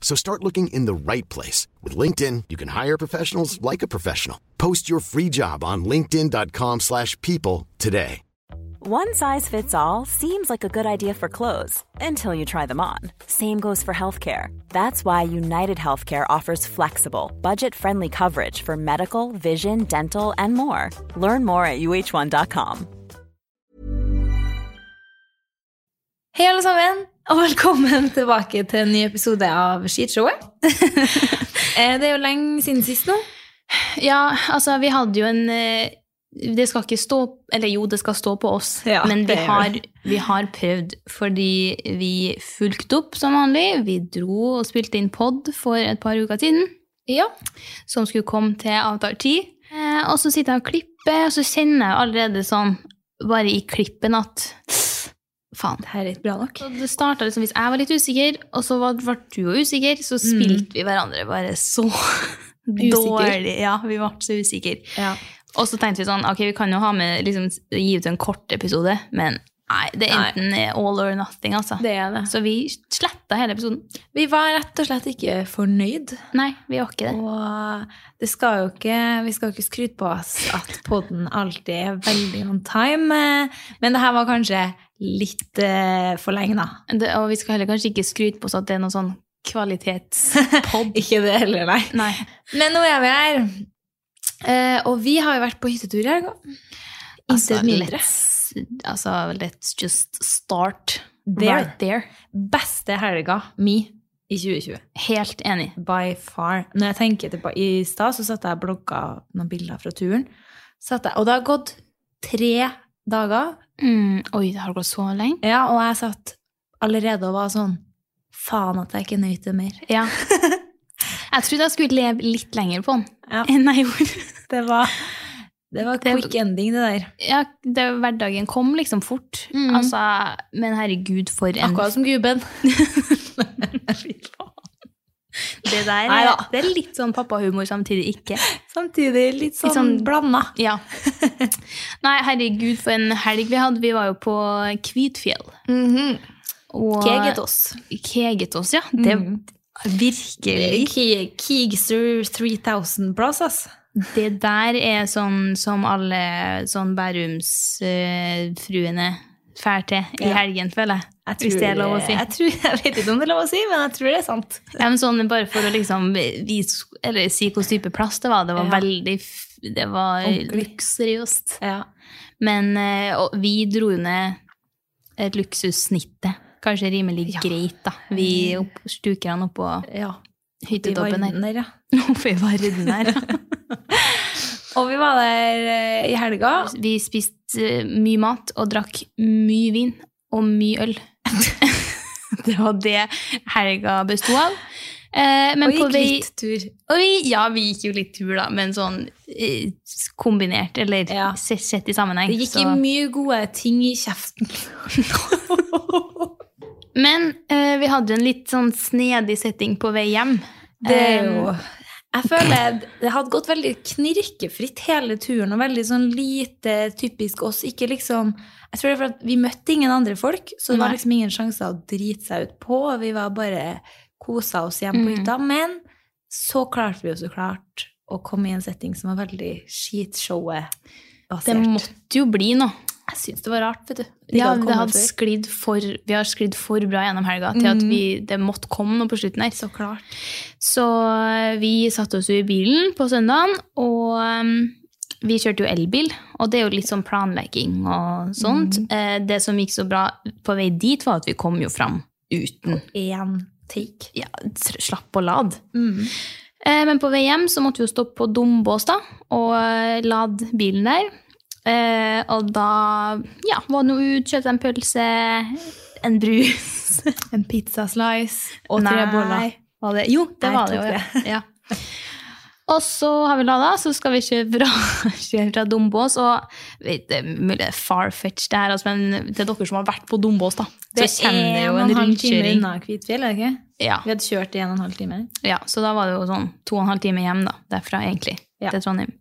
So start looking in the right place. With LinkedIn, you can hire professionals like a professional. Post your free job on linkedin.com/people slash people today. One size fits all seems like a good idea for clothes until you try them on. Same goes for healthcare. That's why United Healthcare offers flexible, budget friendly coverage for medical, vision, dental, and more. Learn more at uh1.com. Hei, alle sammen, og velkommen tilbake til en ny episode av Skitshowet. Eh, det er jo lenge siden sist nå. Ja, altså, vi hadde jo en eh, Det skal ikke stå Eller jo, det skal stå på oss, Ja, men vi har, vi har prøvd fordi vi fulgte opp som vanlig. Vi dro og spilte inn pod for et par uker siden, Ja. som skulle komme til avtalt tid. Eh, og så sitter jeg og klipper, og så kjenner jeg allerede sånn, bare i klippen, at faen. Det her er ikke bra nok. Så det starta liksom hvis jeg var litt usikker, og så ble du jo usikker, så spilte vi hverandre bare så dårlig. Ja, vi ble så usikre. Ja. Og så tenkte vi sånn, ok, vi kan jo ha med, liksom, gi ut en kort episode, men nei, det er Nei. enten all or nothing, altså. Det er det. Så vi sletta hele episoden. Vi var rett og slett ikke fornøyd. Nei, vi var ikke det. Og det skal jo ikke, vi skal jo ikke skryte på oss at podden alltid er veldig on time, men det her var kanskje litt uh, for lenge, da. det. Og vi skal heller kanskje ikke skryte på oss at det er noe sånn kvalitetspod. Ikke det heller, nei. Nei. Men nå er vi her. Eh, og vi har jo vært på hyttetur i helga. Altså, Intet mindre. let's, altså, let's just start There. right there. Beste helga mi i 2020. Helt enig. By far. Når jeg tenker tilbake, I stad så satt jeg og blogga noen bilder fra turen. Satt jeg, og det har gått tre dager, Mm, oi, det har gått så lenge. ja, og jeg satt allerede og var sånn Faen at jeg ikke nøt det mer. Ja. Jeg trodde jeg skulle leve litt lenger på den Ja. enn jeg gjorde. Det var, det var quick ending, det der. Ja, det, hverdagen kom liksom fort. Mm. Altså, men herregud, for en Akkurat som gubben. Det der Nei, ja. det er litt sånn pappahumor, samtidig ikke. Samtidig litt sånn, Litt sånn- blanda. Ja. Nei, herregud, for en helg vi hadde. Vi var jo på Kvitfjell. Og Kegetos. Kegetos, ja. Det Mm. virkelig Kigster Keegster 3000-plass, ass. Det der er sånn som alle sånn Bærumsfruene drar til i Ja. helgen, føler jeg. Jeg Hvis det er lov å si. Jeg, tror, jeg vet ikke om det er lov å si, men jeg tror det er sant. Ja, sånn bare for å liksom vise, eller si hvilken type plass det var. Det var Ja. veldig Det var luksuriøst. Ja. Men eh, og vi dro ned et luksussnittet. Kanskje rimelig greit, da. Vi opp, stukerne oppå ja. Hyttetoppen her. Oppe i varden her. Og vi var der eh, i helga. Vi spiste eh, mye mat og drakk mye vin og mye øl. det var det helga besto av. Eh, men og på gikk vei litt tur. Vi, ja, vi gikk jo litt tur, da, men sånn eh, kombinert, eller Ja. sett, sett i sammenheng. Det gikk så- i mye gode ting i kjeften. Men eh, vi hadde en litt sånn snedig setting på vei hjem. Det er jo Jeg føler det hadde gått veldig knirkefritt hele turen, og veldig sånn lite typisk oss. Ikke liksom Jeg tror det er for at vi møtte ingen andre folk, så det var liksom ingen sjanse å drite seg ut på. Vi var bare kosa oss hjemme på Mm. hytta. Men så klarte vi jo så klart å komme i en setting som var veldig skitshowet Det måtte jo bli noe. Jeg syns det var rart, vet du. Ja, Ikke det hadde sklidd for, vi har sklidd for bra gjennom helga til at Mhm. vi, det måtte komme noe på slutten her. Så klart. Så eh, vi satte oss jo i bilen på søndagen, og um, vi kjørte jo elbil, og det er jo litt sånn planlegging og sånt. Eh, Det som gikk så bra på vei dit, var at vi kom jo fram uten Én take. ja, slapp å lade. Eh, Men på vei hjem så måtte vi jo stoppe på Dombås da, og lade bilen der. Eh, og da ja, var det noe ut, kjøpte en pølse, en brus. En pizzaslice og tre boller. Det? Jo, det Nei, var det jo. Ja. ja. Og så har vi lada, så skal vi kjøre fra, kjøre fra Dombås. Og vet, det er mulig det er far-fetch, det her, altså, men til dere som har vært på Dombås, da, så kjenner det jo en time rundkjøring. unna Kvitfjell, er det ikke? Ja. Vi hadde kjørt i en og en halv time. Ja, så da var det jo sånn to og en halv time hjem da, derfra egentlig, Ja. til Trondheim.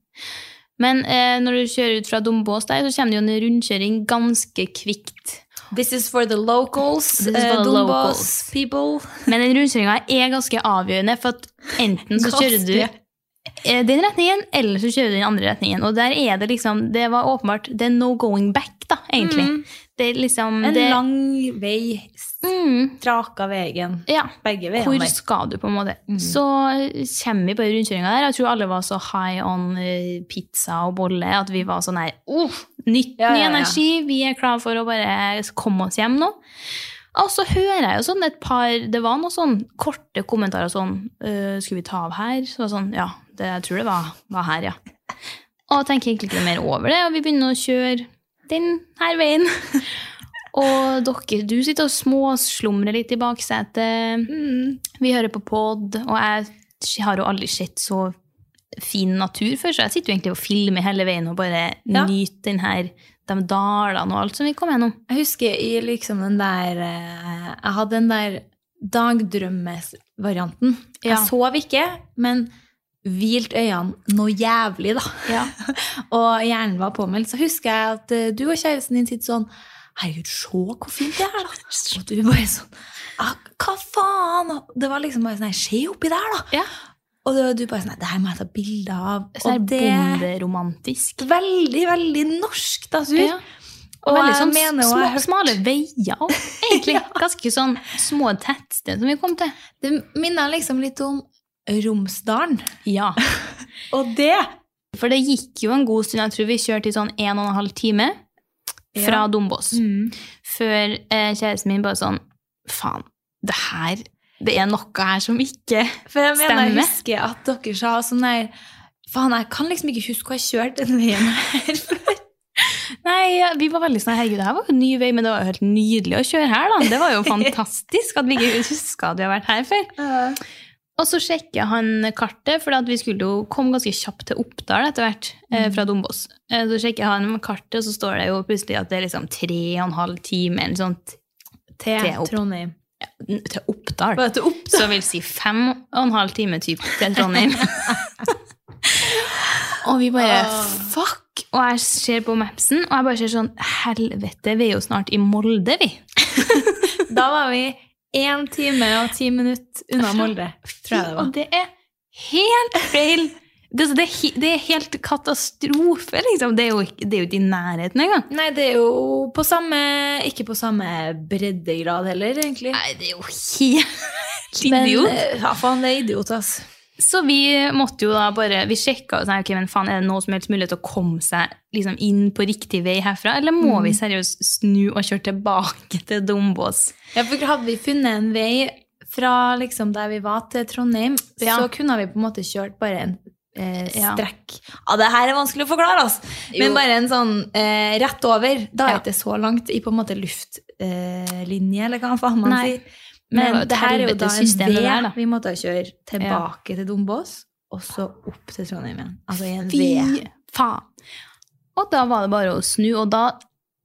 Men eh, når du kjører ut fra Dombås der, så kommer det jo en rundkjøring ganske kvikt. This is for the locals. This for eh, the locals. people. Men den rundkjøringa er ganske avgjørende, for at enten så kjører du eh, den retningen, eller så kjører du den andre retningen. Og der er det liksom, det var åpenbart, det er no going back da, egentlig. Mm. Det er liksom, En det, lang vei. Mm, Straka veien. ja, Begge veiene. Hvor skal du på en måte? Mm. Så kommer vi på rundkjøringa der, jeg tror alle var så high on eh, pizza og bolle, at vi var sånn her, oh, nytt, Ja, ny ja, energi, vi er klar for å bare komme oss hjem nå. Og så hører jeg jo sånn et par, det var noen sånn korte kommentarer sånn, «Øh, skulle vi ta av her? Så sånn, ja, det, jeg tror det var, var her, ja. Og tenker egentlig ikke noe mer over det, og vi begynner å kjøre den her veien. Og dere, du sitter og småslumrer litt i baksetet. Mm. Vi hører på pod, og jeg har jo aldri sett så fin natur før, så jeg sitter jo egentlig og filmer hele veien og bare Ja. nyter den her, de dalene og alt som vi kom gjennom. Jeg husker i liksom den der eh, Jeg hadde den der dagdrømmesvarianten. Ja. Jeg sov ikke, men hvilt øynene noe jævlig, da. Ja. og hjernen var påmeldt. Så husker jeg at eh, du og kjæresten din sitter sånn Herregud, se hvor fint det er, da. Og du bare sånn «Ah, Hva faen? Det var liksom bare sånn Se oppi der, da. Ja. Og du, bare sånn Det her må jeg ta bilde av. Så Og det bonderomantisk. Veldig, veldig norsk natur. Ja. Og veldig sånn mener små, hørt- smale veier òg, egentlig. Ganske sånn små tettsteder som vi kom til. Det minner liksom litt om Romsdalen. Ja. Og det For det gikk jo en god stund, jeg tror vi kjørte i sånn en og en halv time fra Ja. Dombås. Før eh, kjæresten min bare sånn Faen, det her Det er noe her som ikke For jeg mener, jeg husker at dere sa sånn der Faen, jeg kan liksom ikke huske hvor jeg kjørte den veien her før. Nei, vi var veldig sånn Herregud, det her var jo en ny vei, men det var jo helt nydelig å kjøre her, da. Det var jo fantastisk at vi ikke huska at vi har vært her før. Og så sjekker han kartet, for vi skulle jo komme ganske kjapt til Oppdal etter hvert eh, fra Dombås. Eh, så sjekker han kartet, og så står det jo plutselig at det er liksom tre og en halv time eller sånt Til Til. Trondheim. til Oppdal. Til Oppdal. Så vil si fem og en halv time typ til Trondheim. og vi bare fuck! Og jeg ser på mapsen, og jeg bare ser sånn Helvete, vi er jo snart i Molde, vi. Da var vi én time og ti minutter unna Molde, tror jeg det Og det er helt feil! Det, altså, det, det er helt katastrofe, liksom. Det er jo ikke, det er jo ikke i nærheten engang. Nei, det er jo på samme Ikke på samme breddegrad heller, egentlig. Nei, det er jo helt idiot. Men, ja, faen, det er idiot, ass. Så vi måtte jo da bare Vi sjekka og sa ok, men faen, er det noe som helst mulighet til å komme seg liksom inn på riktig vei herfra, eller må vi seriøst snu og kjøre tilbake til Dombås? Ja, for hadde vi funnet en vei fra liksom der vi var til Trondheim, Ja. så kunne vi på en måte kjørt bare en eh, strekk. Ja, det her er vanskelig å forklare, altså. Jo. Men bare en sånn eh, rett over. Da er det ikke så langt i på en måte luftlinje, eh, eller hva faen man Nei. sier. Men det her er jo da en V vi måtte kjøre tilbake til Dombås, og så opp til Trondheim igjen. Altså i en V. Fy faen. Og da var det bare å snu, og da,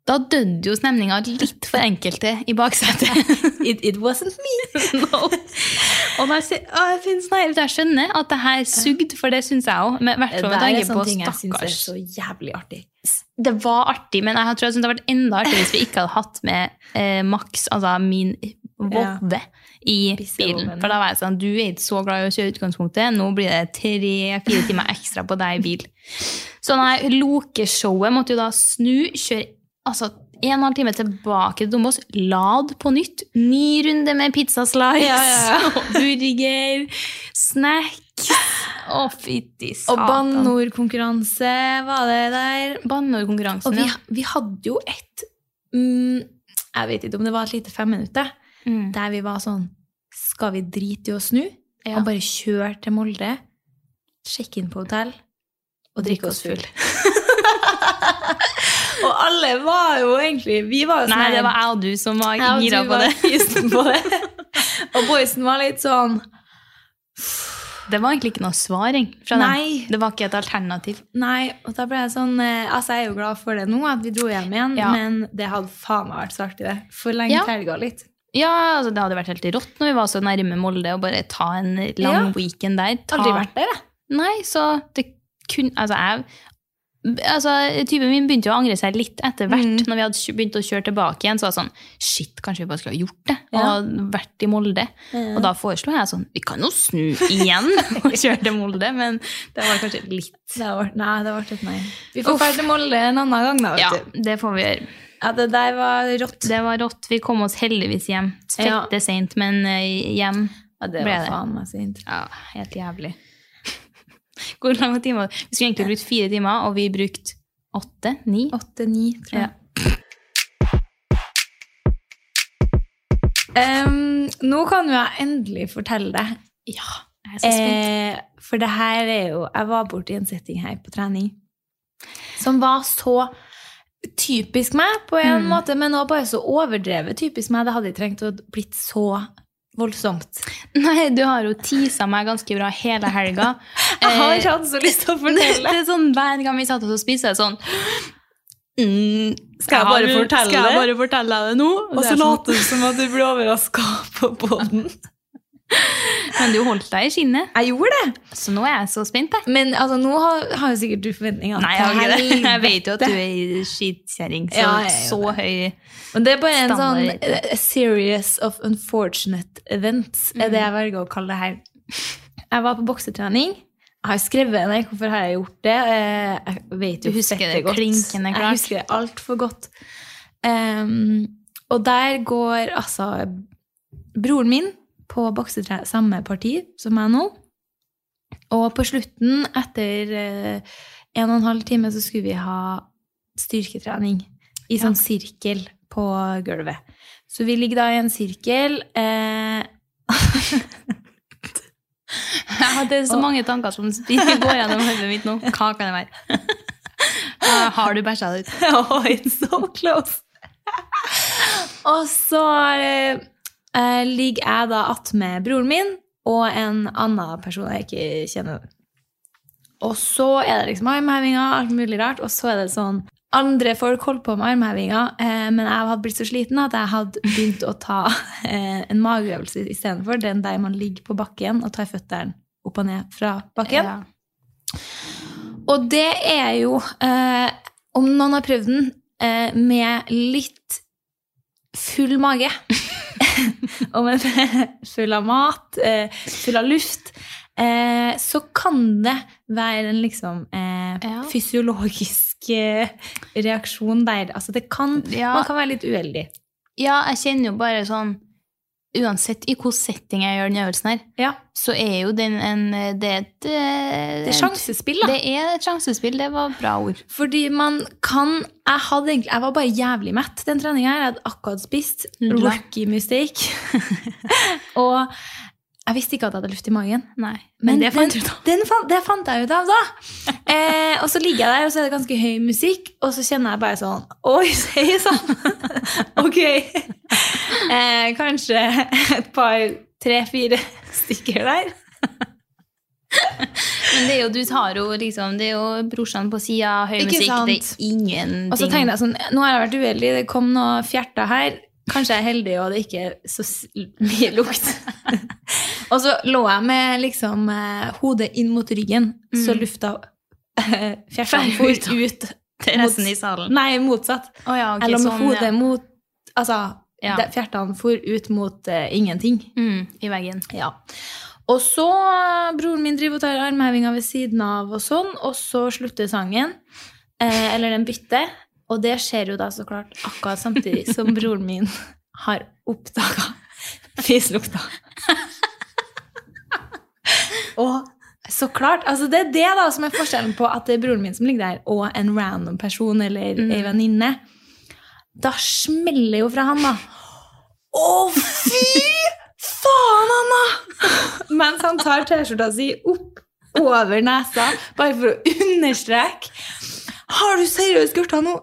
da døde jo stemninga litt for enkelte i baksetet. It, it wasn't me. no. Og da, å, jeg, jeg skjønner at det her sugde, for det syns jeg òg. I hvert Det fall med er tanke på syns er så jævlig artig. Det var artig, men jeg tror jeg det hadde vært enda artigere hvis vi ikke hadde hatt med eh, Max, altså min vovve, i bilen. For da var jeg sånn, du er ikke så glad i å kjøre utgangspunktet, nå blir det tre-fire timer ekstra på deg i bil. Så nei, lokeshowet måtte jo da snu, kjøre altså, en og en halv time tilbake til Dombås, lad på nytt, ny runde med pizzaslice, Ja, ja, ja. burger, snack Å, fytti Og satan. banneordkonkurranse var det der. Banneordkonkurransen, vi, ja. vi hadde jo et mm, Jeg vet ikke om det var et lite femminutter, Mm. der vi var sånn Skal vi drite i å snu? Ja. Og bare kjøre til Molde, sjekke inn på hotell og drikke oss full. og alle var jo egentlig Vi var jo sånn Nei, det var jeg og du som var gira på det. på det. og boysen var litt sånn Det var egentlig ikke noe svaring fra dem. Det var ikke et alternativ. Nei, og da ble jeg sånn eh, Altså, jeg er jo glad for det nå, at vi dro hjem igjen, Ja. men det hadde faen meg vært så artig, det. Forlengt Ja. helga litt. Ja, altså Det hadde vært helt rått når vi var så nærme Molde, og bare ta en lang Ja. weekend der. Ta... Aldri vært der, jeg. Nei, så det kun... Altså, jeg Altså, Typen min begynte å angre seg litt etter hvert. Mm. Når vi hadde begynt å kjøre tilbake igjen, så var det sånn Shit, kanskje vi bare skulle ha gjort det? Ja. Og vært i Molde. Og da foreslo jeg sånn Vi kan jo snu igjen og kjøre til Molde, men det var kanskje litt Det var, nei, det ble et nei. Vi får dra til Molde en annen gang, da. vet Ja, du. det får vi gjøre. Ja, det der var rått. Det var rått. Vi kom oss heldigvis hjem. Ja. Fette seint, men eh, hjem. Ja, det ble det. faen meg sent. Ja, helt jævlig. Hvor lange timer? Vi skulle egentlig brukt fire timer, og vi brukte åtte? Ni? Åtte-ni, tror jeg. Ja. Um, nå kan jo jeg endelig fortelle deg. Ja, jeg er så spent. Eh, for det her er jo Jeg var borti en setting her på trening som var så typisk meg på en Mm. måte, men også bare så overdrevet typisk meg. Det hadde ikke trengt å blitt så voldsomt. Nei, du har jo tisa meg ganske bra hele helga. Jeg har ikke hatt så lyst til å fortelle. det er sånn Hver gang vi satt oss og spiste, er sånn mm, Skal jeg bare fortelle Skal jeg bare fortelle deg det nå? Og så sånn, later du som at du blir overraska på poden. Men du holdt deg i skinnet, Jeg gjorde det! så nå er jeg så spent. Jeg. Men altså, nå har, har jo sikkert du forventninger. Nei, jeg, har ikke det. Jeg vet jo at du er skitkjerring, så Ja, så høy Men det er bare en Standard. sånn series of unfortunate events, er det jeg Mm. velger å kalle det her. Jeg var på boksetrening. Jeg har skrevet ned hvorfor har jeg gjort det. Eh, Jeg vet jo Du husker det godt. klinkende klart. Jeg husker det altfor godt. Um, og der går altså broren min på boksetre samme parti som meg nå. Og på slutten, etter eh, en og en halv time, så skulle vi ha styrketrening i sånn sirkel på gulvet. Så vi ligger da i en sirkel. Eh, jeg er så mange tanker som går gjennom hodet mitt nå. Hva kan det være? Ja, Har du bæsja det ut? oh, it's so close! og så eh, eh, ligger jeg da attmed broren min og en annen person jeg ikke kjenner. Og så er det liksom armhevinger, alt mulig rart, og så er det sånn andre folk holdt på med armhevinger, eh, men jeg hadde blitt så sliten at jeg hadde begynt å ta eh, en mageøvelse istedenfor. Den der man ligger på bakken og tar føttene opp og ned fra bakken. Ja. Og det er jo, eh, om noen har prøvd den, eh, med litt full mage. og en full av mat, eh, full av luft. Eh, så kan det være en liksom eh, Ja. fysiologisk reaksjon der. Altså det kan, Ja. Man kan være litt uheldig. ja, jeg kjenner jo bare sånn Uansett i hvilken setting jeg gjør den øvelsen her, Ja, så er jo den en Det er et Det er sjansespill, da. Det er et sjansespill. Det var bra ord. Fordi man kan Jeg, hadde egentlig, jeg var bare jævlig mett den treninga. her. Jeg hadde akkurat spist. Lucky Rookie mistake. og jeg visste ikke at jeg hadde luft i magen. Nei, men, det fant du den, av. den fant, det fant jeg ut av da. Eh, og så ligger jeg der, og så er det ganske høy musikk, og så kjenner jeg bare sånn Oi, hei sånn. ok. Eh, kanskje et par, tre-fire stykker der. Men det er jo, du tar jo liksom Det er jo brorsan på sida, høy Ikke musikk, sant? det er ingenting Og så tenkte jeg sånn, nå har jeg vært uheldig, det kom noe fjerter her. Kanskje jeg er heldig, og det ikke er så mye lukt. og så lå jeg med liksom eh, hodet inn mot ryggen, så Mm. lufta eh, fjertene for Ut. ut. til resten i salen. Nei, motsatt. Oh, ja, okay, Jeg lå med sånn, hodet ja. mot Altså, Ja. fjertene for ut mot eh, ingenting. Mm, I veggen. Ja. Og så eh, broren min driver og tar armhevinga ved siden av, og sånn, og så slutter sangen. Eh, eller den bytter. Og det skjer jo da så klart akkurat samtidig som broren min har oppdaga fislukta. og Så klart. altså Det er det da som er forskjellen på at det er broren min som ligger der, og en random person eller Mm. ei venninne. Da smeller jo fra han, da. Å, fy faen, Anna! Mens han tar T-skjorta si opp over nesa, bare for å understreke. Har du seriøst gjort det nå?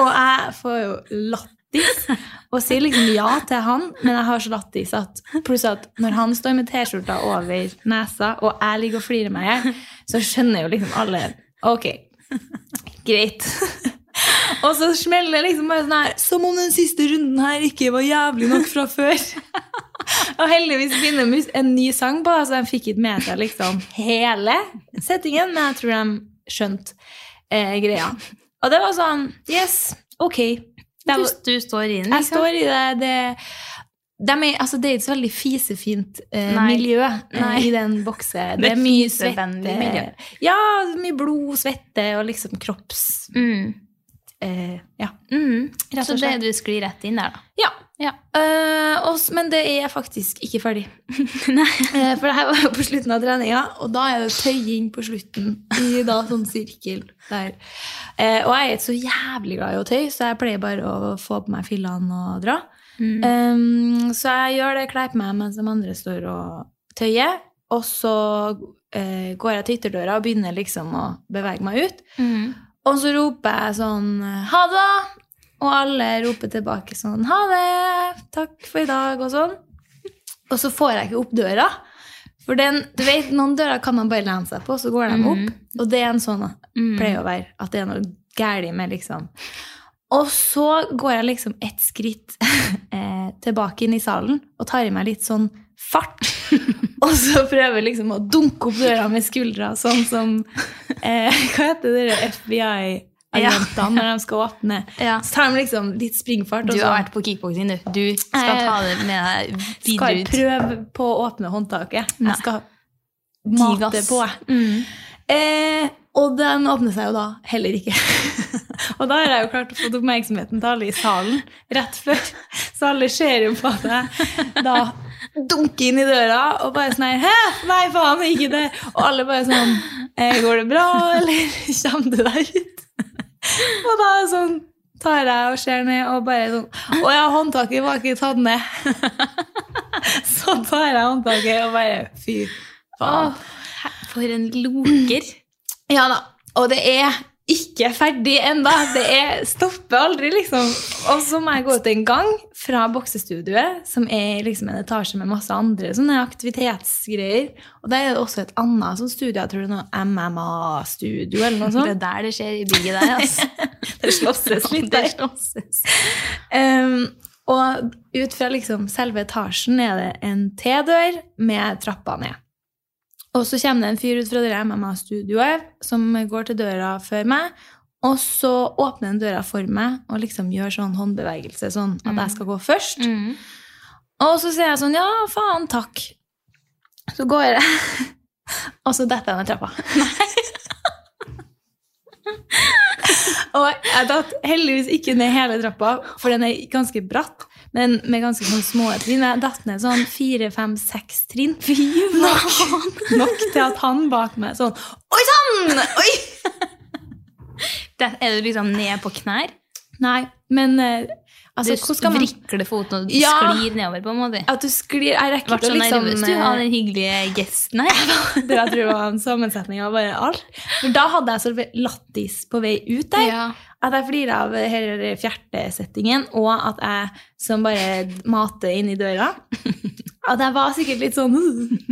Og jeg får jo lattis og sier liksom ja til han, men jeg har så lattis at pluss at når han står med T-skjorta over nesa, og jeg ligger og flirer meg i hjel, så skjønner jo liksom alle Ok, greit. Og så smeller det liksom bare sånn her Som om den siste runden her ikke var jævlig nok fra før. Og heldigvis begynner en ny sang på, så de fikk ikke med seg liksom hele settingen, men jeg tror de skjønte eh, greia. Og det var sånn Yes, ok. Det Du, du står i den, jeg står i det. det de er, altså, det er ikke så veldig fisefint eh, Nei. miljø eh, Nei. i den boksen. Det Det er mye svette. Ja, mye blod, svette og liksom kropps... Mm. Eh, ja. Mm. Så det du sklir rett inn der, da. Ja. Ja. Uh, og men det er faktisk ikke ferdig. uh, for det her var jo på slutten av treninga, og da er det tøying på slutten. I da sånn sirkel der. Uh, og jeg er så jævlig glad i å tøye, så jeg pleier bare å få på meg fillene og dra. Mm. Um, så jeg gjør det, kler på meg mens de andre står og tøyer. Og så eh, går jeg til ytterdøra og begynner liksom å bevege meg ut. Mm. Og så roper jeg sånn ha det! Og alle roper tilbake sånn ha det! Takk for i dag, og sånn. Og så får jeg ikke opp døra. For den, du vet, noen dører kan man bare lene seg på, så går de opp. Og det er en sånn Mm. pleier å være at det er noe galt med, liksom. Og så går jeg liksom ett skritt eh, tilbake inn i salen og tar i meg litt sånn fart. og så prøver jeg liksom å dunke opp døra med skuldra, sånn som eh, Hva heter det der FBI-agentene når de skal åpne? Ja. Så tar de liksom litt springfart. Du har vært på kickboksing, du. Du skal Jeg- ta det med deg videre jeg Skal prøve på å åpne håndtaket. Nei. Jeg skal mate på. Mm. Eh, og den åpner seg jo da heller ikke. og da har jeg jo klart å få oppmerksomheten til alle i salen rett før. Så alle ser jo på at jeg da dunker inn i døra og bare sånn her Hæ? Nei, faen, ikke det. Og alle bare sånn eh, Går det bra, eller kommer du deg ut? og da sånn tar jeg og ser ned og bare sånn Å ja, håndtaket var ikke tatt ned. Så tar jeg håndtaket og bare Fy faen. Åh, for en loker. Ja da. Og det er ikke ferdig enda. Det er, stopper aldri, liksom. Og så må jeg gå til en gang fra boksestudioet, som er liksom en etasje med masse andre sånne aktivitetsgreier. Og der er det også et annet sånn studio, jeg tror det er noe MMA-studio eller noe sånt. Det er der det skjer i bygget der, altså. Det slåsses litt der. slåsses. Um, og ut fra liksom selve etasjen er det en T-dør med trappa ned. Og så kommer det en fyr ut fra det MMA-studioet som går til døra før meg, og så åpner han døra for meg og liksom gjør sånn håndbevegelse, sånn at jeg skal gå først. Mm. Og så sier jeg sånn, ja, faen, takk. Så går jeg, og så detter jeg ned trappa. og jeg datt heldigvis ikke ned hele trappa, for den er ganske bratt, men med ganske sånn små trinn. Jeg datt ned sånn fire, fem, seks trinn. Fy, Nok, nok til at han bak meg sånn, oi sann! Oi! Det, er du liksom ned på knær. Nei, men eh, altså, du vrikler foten og Ja. sklir nedover, på en måte. At du sklir, jeg rekker Vart så liksom... nervøs du eh, av den hyggelige gesten her. Det jeg tror var en sammensetning av bare alt. For da hadde jeg så lattis på vei ut der. Ja. At jeg flirer av hele fjertesettingen, og at jeg som bare mater i døra. At jeg var sikkert litt sånn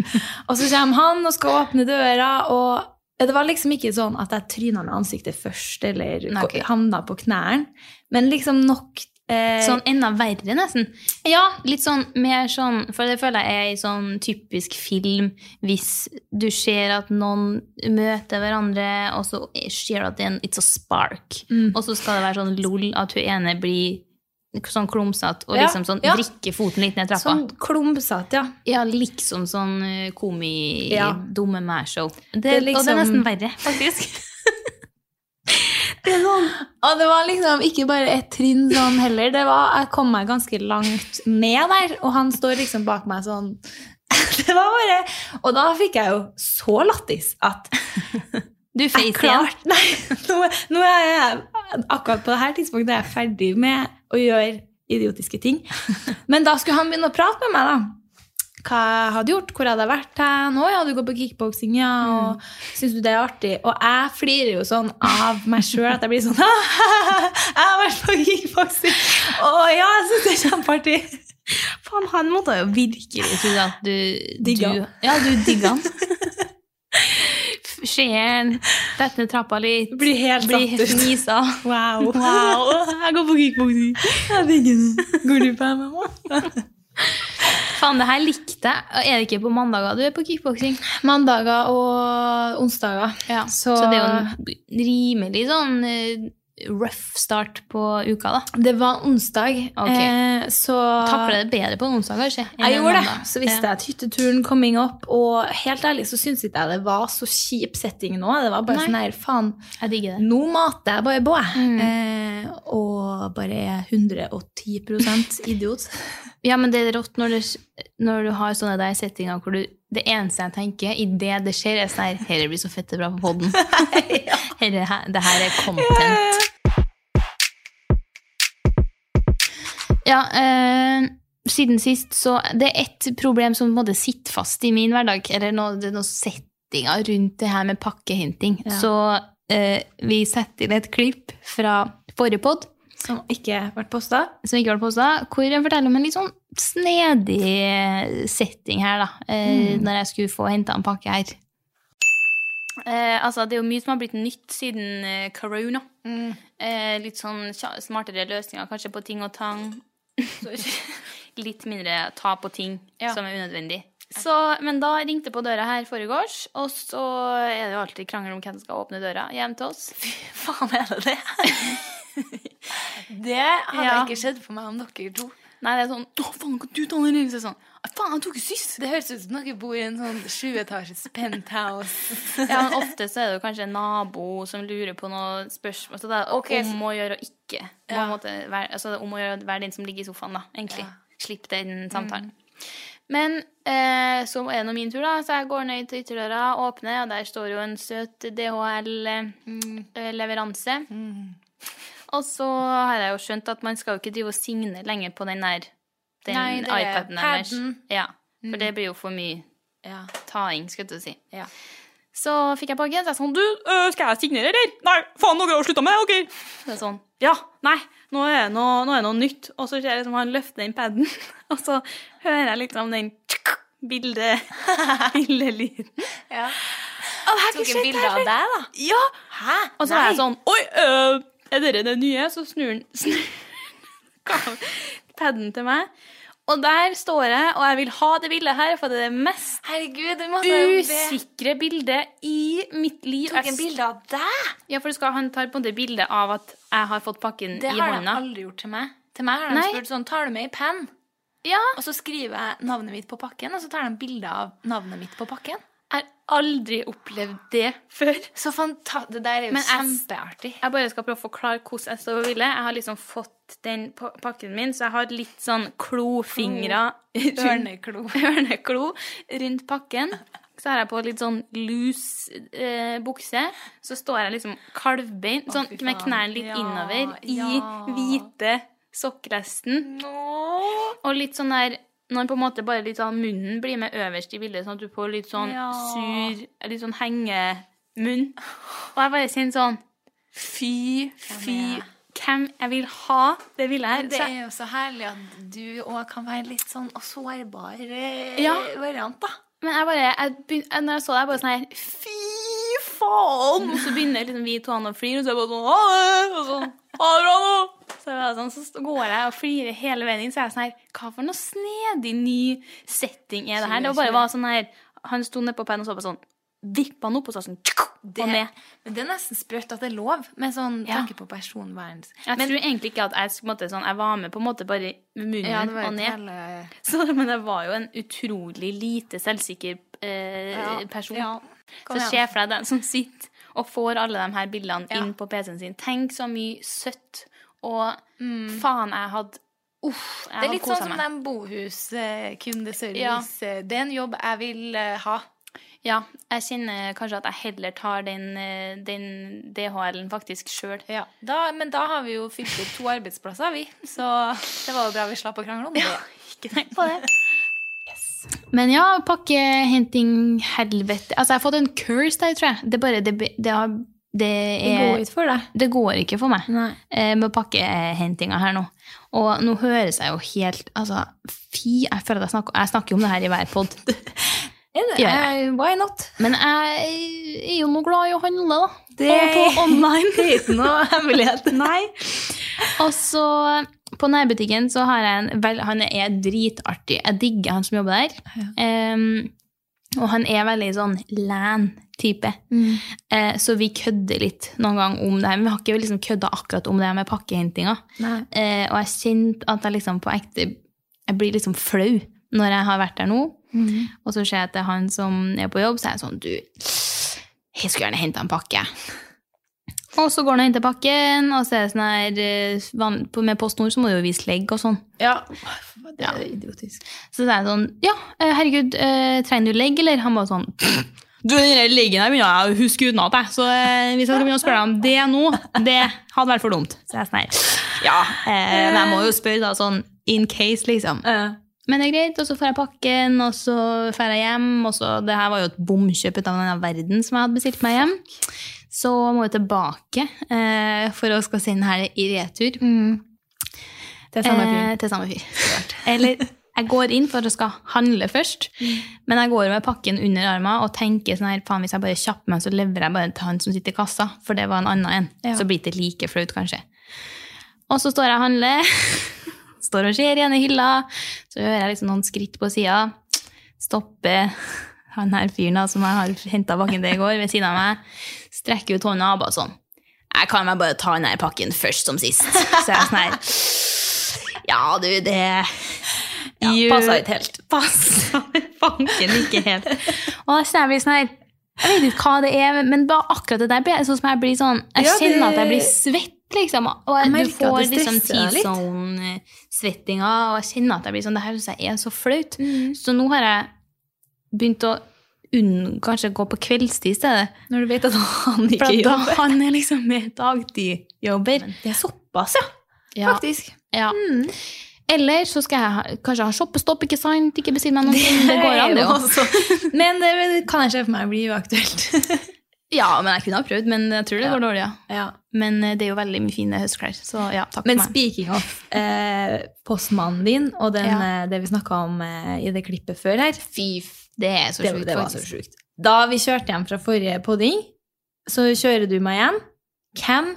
Og så kommer han og skal åpne døra, og det var liksom ikke sånn at jeg tryna med ansiktet først, eller okay. ok. havna på knærne, men liksom nok Sånn enda verre, nesten. Ja, litt sånn mer sånn For det føler jeg er i sånn typisk film hvis du ser at noen møter hverandre, og så ser du at det er en It's a spark. Mm. Og så skal det være sånn lol at hun ene blir sånn klumsete og liksom sånn ja. drikker foten litt ned trappa. Sånn klumsete, ja. Ja, liksom sånn uh, komi Ja. dumme meg-show. Det, Det er Og det liksom- er nesten verre, faktisk. Sånn, og det var liksom ikke bare et trinn sånn heller. Det var, jeg kom meg ganske langt ned der, og han står liksom bak meg sånn det var bare Og da fikk jeg jo så lattis at Du face igjen. Nei, nå, nå er jeg akkurat på det her tidspunktet er jeg ferdig med å gjøre idiotiske ting. Men da skulle han begynne å prate med meg, da. Hva jeg hadde gjort, hvor jeg hadde vært hen. Å ja, du går på kickboksing, ja. Og syns du det er artig? Og jeg flirer jo sånn av meg sjøl at jeg blir sånn Jeg har vært på kickboksing! Å ja, jeg syns det er kjempeartig. Faen, han måtte jo virkelig tro at du Digga du. Ja, du digga han. Skien, dette trappa litt, Blir helt blir satt ut. Nisa. Wow. Wow, jeg går på kickboksing. Jeg digger det. Går du på MMA? Faen, det her likte jeg. Er det ikke på mandager du er på kickboksing? Mandager og onsdager. Så, det er jo en rimelig sånn eh, rough start på uka, da. Det var onsdag, okay. eh, så Takler det bedre på en onsdag, kanskje? Jeg gjorde det. Så visste jeg at hytteturen coming up, og helt ærlig så syns ikke jeg det var så kjip setting nå. Det var bare Nei. sånn her, faen, nå mater jeg bare på. Mm. Eh, og bare er 110 idiot. Ja, men det er rått når, det, når du har sånne der settinger hvor du Det eneste jeg tenker idet det skjer, er sånn her Dette blir så fette bra på poden. ja. det her er content. Ja, eh, siden sist så Det er ett problem som på en måte sitter fast i min hverdag. Eller noe, det er noen settinger rundt det her med pakkehenting. Ja. Så eh, vi setter inn et klipp fra forrige pod Som ikke ble posta. som ikke ble posta, hvor jeg forteller om en litt sånn snedig setting her, da. Mm. Når jeg skulle få henta en pakke her. Eh, altså, det er jo mye som har blitt nytt siden eh, corona. Eh, litt sånn smartere løsninger kanskje på ting og tang. litt mindre ta på ting Ja. som er unødvendig. Så, men da ringte på døra her foregårs, og så er det jo alltid krangel om hvem som skal åpne døra hjem til oss. Fy Faen, er det det? det hadde Ja. ikke skjedd for meg om dere to. Nei, det er sånn Å, faen, kan du ta den det sånn Faen, jeg tok jo sist! Det høres ut som dere bor i en sånn sjuetasjes penthouse. Ja, men ofte så er det jo kanskje en nabo som lurer på noe spørsmål. Så det er Ok, så- om å gjøre å ikke. På Ja. måte, altså det er om å gjøre å være den som ligger i sofaen, da, egentlig. Ja. Mm. Slipp den samtalen. Men eh, så er det nå min tur, da, så jeg går ned til ytterdøra, åpner, og der står jo en søt DHL-leveranse. Mm. Og så har jeg jo skjønt at man skal jo ikke drive og signe lenger på den der den Nei, det er iPaden deres. Ja, for det blir jo for mye Ja. taing, skal du si. Ja. Så fikk jeg pakken, så jeg sånn Du, øh, skal jeg signere, eller? Nei, faen, dere har slutta med det, OK? Det er sånn Ja, nei, nå er det noe, nå er det noe nytt. Og så ser jeg liksom han løfter den paden, og så hører jeg liksom den bildet bilde, bildelyden. Ja. Det har Tok en bilde av deg, da? Ja! Hæ? Og så er jeg sånn Oi, øh, er dere det nye? Så snur han snur paden til meg. Og der står jeg, og jeg vil ha det bildet her, for det er det mest Herregud, usikre bildet i mitt liv. Tok en bilde av deg? Ja, for skal, han tar på en måte bilde av at jeg har fått pakken Det i har han aldri gjort til meg. Til meg har han spurt sånn Tar du med i penn? Ja, Og så skriver jeg navnet mitt på pakken, og så tar de bilde av navnet mitt på pakken. Jeg har aldri opplevd det før. Så fanta Det der er jo Men jeg- kjempeartig. Jeg bare skal prøve å forklare hvordan jeg står og ville. Jeg har liksom fått den pa- pakken min, så jeg har litt sånn klofingre rundt- Ørneklo. ørneklo rundt pakken. Så har jeg på litt sånn lus eh, bukse. Så står jeg liksom kalvbein, Å, sånn fy med faen. knærne litt Ja, innover, i ja. hvite sokkresten. Og litt sånn der når på en måte bare litt sånn munnen blir med øverst i bildet, sånn at du får litt sånn Ja. sur, litt sånn hengemunn. Og jeg bare kjenner sånn Fy, fy, hvem jeg vil ha det bildet her. Det er jo så herlig at du òg kan være litt sånn sårbar eh, Ja. variant, da. Men jeg bare, jeg begynner, når jeg så det, jeg bare sånn her Fy faen! Og så begynner liksom vi to å flire, og så er jeg bare sånn Ha det! Og sånn Ha det bra nå! Så, sånn, så går jeg og flirer hele veien inn, så er jeg sånn her Hva for noe snedig ny setting er det her? Det var bare var sånn her Han sto nedpå pennen og så på sånn Vippa han opp og så sånn Det, men det er nesten sprøtt at det er lov, med sånn Ja. tanke på personvern. Jeg tror egentlig ikke at jeg, måte, sånn, jeg var med på en måte bare med munnen Ja, og ned. hele Så, men jeg var jo en utrolig lite selvsikker eh, Ja, person. Så se for deg den som sitter og får alle de her bildene inn på PC-en sin. Tenk så mye søtt og Mm. faen jeg hadde Uff, jeg Det er litt sånn som den bohuskundeservice. Ja. Det er en jobb jeg vil eh, ha. Ja, jeg kjenner kanskje at jeg heller tar den, eh, den DHL-en faktisk sjøl. Ja, da, men da har vi jo fylt opp to arbeidsplasser, vi. Så det var jo bra vi slapp å krangle om det. Ikke tenk på det. Men ja, pakkehenting, helvete. Altså, jeg har fått en curse der, tror jeg. Det, bare, det, det, har, det, Det er, går ikke for deg. det går ikke for meg Nei. eh, med pakkehentinga her nå. Og nå høres jeg jo helt Altså, fy, jeg føler at jeg snakker, jeg snakker om det her i hver pod. Ja. Eh, Why not? Men jeg er jo nå glad i å handle, da. Det Og på online. Det er ikke noe hemmelighet. Nei. Og så på nærbutikken så har jeg en vel, Han er dritartig. Jeg digger han som jobber der. Em, og han er veldig sånn lan-type. Mm. Eh, så vi kødder litt noen gang om det her. Men vi har ikke liksom kødda akkurat om det her med pakkehentinga. Eh, og jeg kjente at jeg liksom på ekte Jeg blir liksom flau når jeg har vært der nå. Mm. Og så ser jeg til han som er på jobb, så er jeg sånn Du, jeg skulle gjerne henta en pakke. Og så går han og henter pakken, og så er det sånn her eh, Med PostNord så må du jo vise legg og sånn. Ja. Det er idiotisk. Så det er sånn Ja, eh, herregud, eh, trenger du legg, eller? Han bare sånn Du, den der her begynner jeg å huske utenat, jeg. Så eh, hvis jeg skal begynne å spørre deg om det nå, det hadde vært for dumt. Så jeg er Ja, eh, men jeg må jo spørre, da, sånn in case, liksom. Men det er greit, og så får jeg pakken, og så får jeg hjem. Og så, det her var jo et bomkjøp ut av denne verden som jeg hadde bestilt meg hjem. Så må jeg tilbake eh, for å skal sende her i retur. mm. Er samme fyr. Eh, til samme fyr. Eller jeg går inn for å skal handle først, men jeg går med pakken under armen og tenker sånn her, faen hvis jeg bare kjapper meg, så leverer jeg bare til han som sitter i kassa, for det var en annen en. Ja. Så blir det like flaut, kanskje. Og så står jeg og handler, står og ser igjen i hylla, så hører jeg liksom noen skritt på sida, stopper han her fyren som jeg har henta pakken til i går, ved siden av meg, strekker ut hånda og bare sånn Jeg kan vel bare ta den her pakken først som sist. Så jeg er sånn her Ja, du, det Ja, passa ikke helt. Passa fanken ikke helt. Og da kjenner jeg blir sånn her Jeg vet ikke hva det er, men bare akkurat det der blir sånn som jeg blir sånn Jeg kjenner at jeg blir svett, liksom. Og jeg, du at får liksom tidszone-svettinga, og jeg kjenner at jeg blir sånn Det her syns jeg er så flaut. Mm. Så nå har jeg begynt å unn, kanskje gå på kveldstid i stedet. Når du vet at han For ikke at da jobber. han er liksom med dagtidjobber. Det er såpass, ja. Ja. Faktisk. Ja. Mm. Eller så skal jeg ha, kanskje ha shoppestopp, ikke sant? Ikke bestille meg noe. Det går an, det også- Men det kan jeg se for meg blir uaktuelt. Ja, men jeg kunne ha prøvd, men jeg tror det går dårlig, ja. ja. Men eh, det er jo veldig mye fine høstklær, så ja, takk Men for meg. Men speaking of eh, postmannen din og den, Ja. eh, det vi snakka om eh, i det klippet før her Fy, det er så det, sjukt, det var så sjukt. Da vi kjørte hjem fra forrige podding, så kjører du meg hjem. Hvem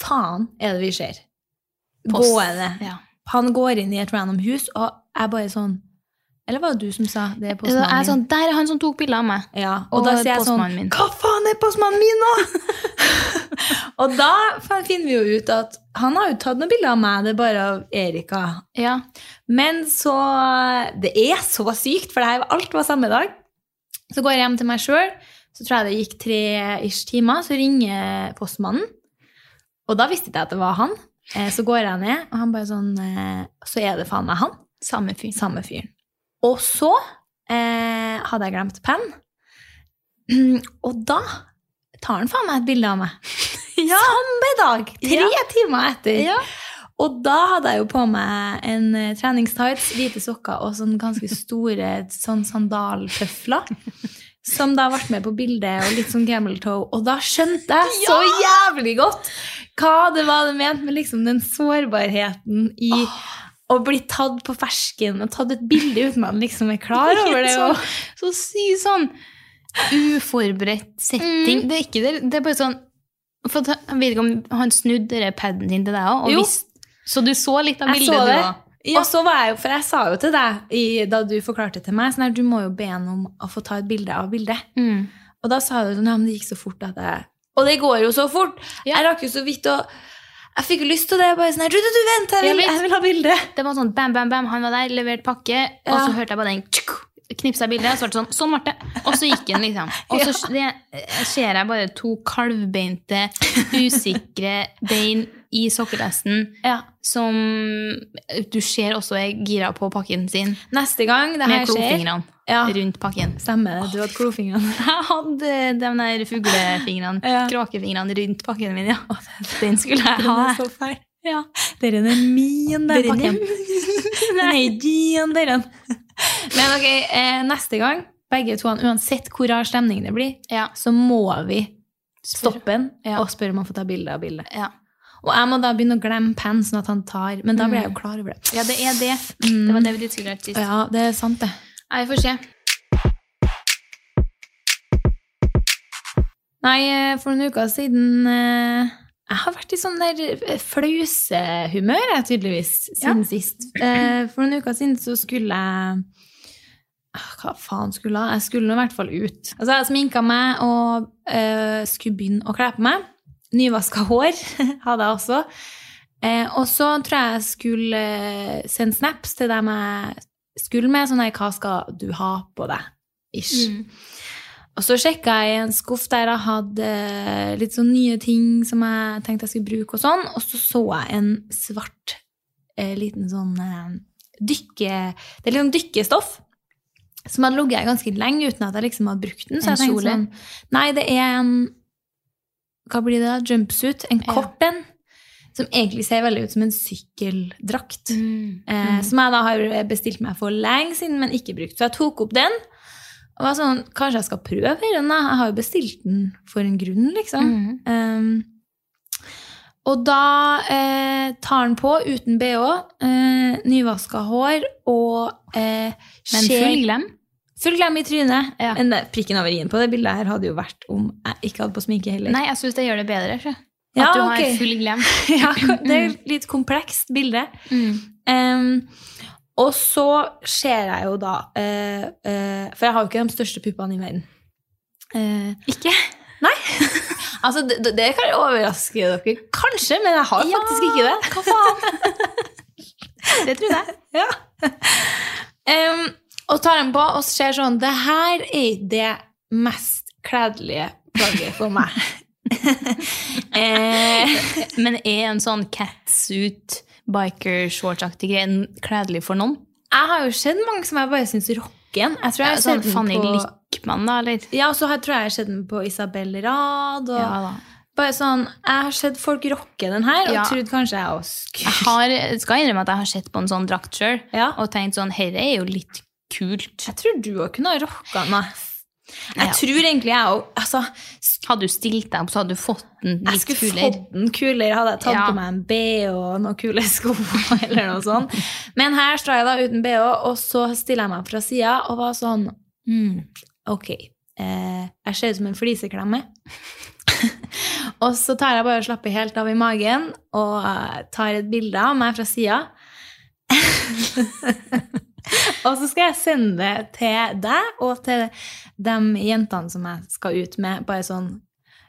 faen er det vi ser? Post- Gående. Ja. Han går inn i et random hus, og jeg bare sånn Eller var det du som sa det er postmannen min? sånn, der er han som tok bilde av meg. Ja, og, Og da sier jeg sånn min. Hva faen er postmannen min nå?! og da finner vi jo ut at han har jo tatt noen bilder av meg, det er bare av Erika. Ja. Men så Det er så sykt, for det her, alt var samme dag. Så går jeg hjem til meg sjøl, så tror jeg det gikk tre-ish timer, så ringer postmannen. Og da visste ikke jeg at det var han. Eh, Så går jeg ned, og han bare sånn eh, Så er det faen meg han. Samme fyren. Samme fyren. Og så eh, hadde jeg glemt penn. Og da tar han faen meg et bilde av meg. Samme dag! Tre Ja. timer etter. Ja. Og da hadde jeg jo på meg en eh, treningstights, hvite sokker og sånn ganske store sånn sandaltøfler. Som da ble med på bildet, og litt sånn camel toe. Og da skjønte jeg så jævlig godt hva det var det mente med liksom den sårbarheten i å bli tatt på fersken og tatt et bilde uten man liksom er klar over det. Sånn, Og, så si sånn uforberedt setting. Mm. Det er ikke det. Det er bare sånn for Jeg vet ikke om han snudde den paden sin til deg òg? Så du så litt av bildet, det. du òg? Og så var jeg jo, for jeg sa jo til deg i, da du forklarte til meg, sånn her, du må jo be han om å få ta et bilde av bildet. Mm. Og da sa du sånn, ja, men det gikk så fort at jeg Og det går jo så fort! Ja. Jeg rakk jo så vidt å Jeg fikk jo lyst til det. Jeg bare sånn du, du, du, vent, jeg vil, jeg vil ha bilde! Det var sånn bam, bam, bam, han var der, levert pakke, og så hørte jeg bare den knipsa bildet, og så ble det sånn, sånn ble det. Og så gikk den, liksom. Og så ja. ser jeg bare to kalvbeinte, usikre bein i sokkelesten Ja. som du ser også er gira på pakken sin, Neste gang det her med skjer klofingrene Ja. rundt pakken. Stemmer det. Du hadde klofingrene. Jeg hadde de der fuglefingrene, Ja. kråkefingrene rundt pakken min, ja. Den skulle jeg ha. Den er så. Ja. Dere er min, den Dere er pakken. Den er din, den. Men ok, eh, neste gang, begge to, uansett hvor rar stemning det blir, Ja. så må vi stoppe den og spørre om å få ta bilde av bildet. Ja. Og jeg må da begynne å glemme penn, sånn at han tar Men da blir jeg jo klar over det. ja, det er det. Det var det vi diskuterte sist. Ja, det er sant, det. Nei, vi får se. Nei, eh, for noen uker siden eh, Jeg har vært i sånn der eh, flausehumør, jeg, tydeligvis, siden sist. Eh, For noen uker siden så skulle jeg Ah, Hva faen skulle jeg? Jeg skulle i hvert fall ut. Altså, jeg sminka meg og eh, skulle begynne å kle på meg. Nyvaska hår hadde jeg også. Eh, og så tror jeg jeg skulle eh, sende snaps til dem jeg skulle med, sånn her, hva skal du ha på deg? Ish. Mm. Og så sjekka jeg i en skuff der jeg hadde eh, litt sånn nye ting som jeg tenkte jeg skulle bruke, og sånn, og så så jeg en svart eh, liten sånn eh, dykke... Det er liksom dykkestoff som hadde ligget ganske lenge uten at jeg liksom hadde brukt den. Så En jeg tenkte kjole? sånn Nei, det er en Hva blir det? da? Jumpsuit. En kort en. Som egentlig ser veldig ut som en sykkeldrakt. Mm. Eh, som jeg da har bestilt meg for lenge siden, men ikke brukt. Så jeg tok opp den. Og var sånn, Kanskje jeg skal prøve den? da? Jeg har jo bestilt den for en grunn, liksom. Mm. Um, og da eh, tar den på uten bh, eh, nyvaska hår og eh, Men full glem. Full glem i trynet. Ja. Men det- prikken over i-en på det bildet her hadde jo vært om jeg ikke hadde på sminke heller. Nei, jeg syns det gjør det bedre. Ikke? At Ja, du har full glem. ja, det er et litt komplekst bilde. Mm. Um, og så ser jeg jo da uh, uh, For jeg har jo ikke de største puppene i verden. Uh, Ikke? nei. altså, det, det kan overraske dere kanskje, men jeg har faktisk ikke det. Hva faen? Det tror jeg. ja. Em, og tar den på og ser sånn Det her er det mest kledelige plagget for meg. eh, Men er en sånn catsuit, biker-shorts-aktig greie kledelig for noen? jeg har jo sett mange som jeg bare syns rocker. Jeg tror jeg har sånn sett den på Lickman, da, eller? Ja, og så tror jeg jeg har sett den på Isabel Rad. Og Ja, bare sånn, Jeg har sett folk rocke den her, og Ja. trodde kanskje jeg også Jeg har, skal innrømme at jeg har sett på en sånn drakt sjøl Ja. og tenkt sånn Herre er jo litt kult. Jeg tror du òg kunne ha rocka meg. Jeg Ja. tror egentlig jeg òg altså, Hadde du stilt deg opp, så hadde du fått den litt kulere. Jeg skulle kulere. fått den kulere, hadde jeg tatt Ja. på meg en BH og noen kule sko. eller noe sånt. Men her står jeg da uten BH, og så stiller jeg meg fra sida og var sånn mm, Ok, eh, jeg ser ut som en fliseklemme. og så tar jeg bare og slapper helt av i magen og tar et bilde av meg fra sida. og så skal jeg sende det til deg og til de jentene som jeg skal ut med. Bare sånn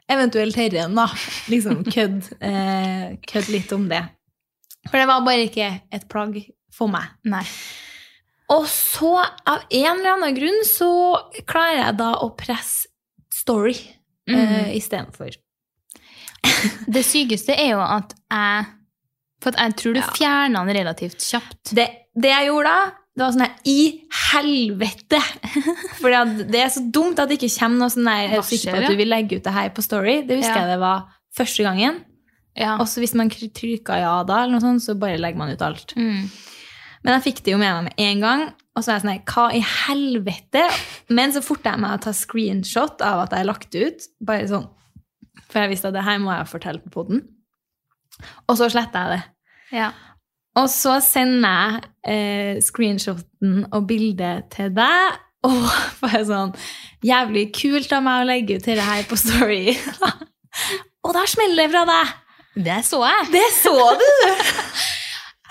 Eventuelt herren, da. Liksom kødd eh, kødd litt om det. For det var bare ikke et plagg for meg. Nei. Og så, av en eller annen grunn, så klarer jeg da å presse story eh, istedenfor. Det sykeste er jo at jeg For at jeg tror du Ja. fjerna den relativt kjapt. Det, det jeg gjorde da, det var sånn her I helvete! For det er så dumt at det ikke kommer noe sånn der Er sikker på at du vil legge ut det her på Story? Det husker Ja. jeg det var første gangen. Ja. Og så hvis man trykka ja da, eller noe sånt, så bare legger man ut alt. Mm. Men jeg fikk det jo med meg med en gang. Og så er jeg sånn her, hva i helvete? Men så forter jeg meg å ta screenshot av at jeg har lagt det ut. Bare sånn. For jeg visste at det her må jeg fortelle på poden. Og så sletter jeg det. ja. Og så sender jeg eh, screenshoten og bildet til deg. Og bare sånn Jævlig kult av meg å legge ut dette her på Story. og da smeller det fra deg! Det så jeg. Det så du!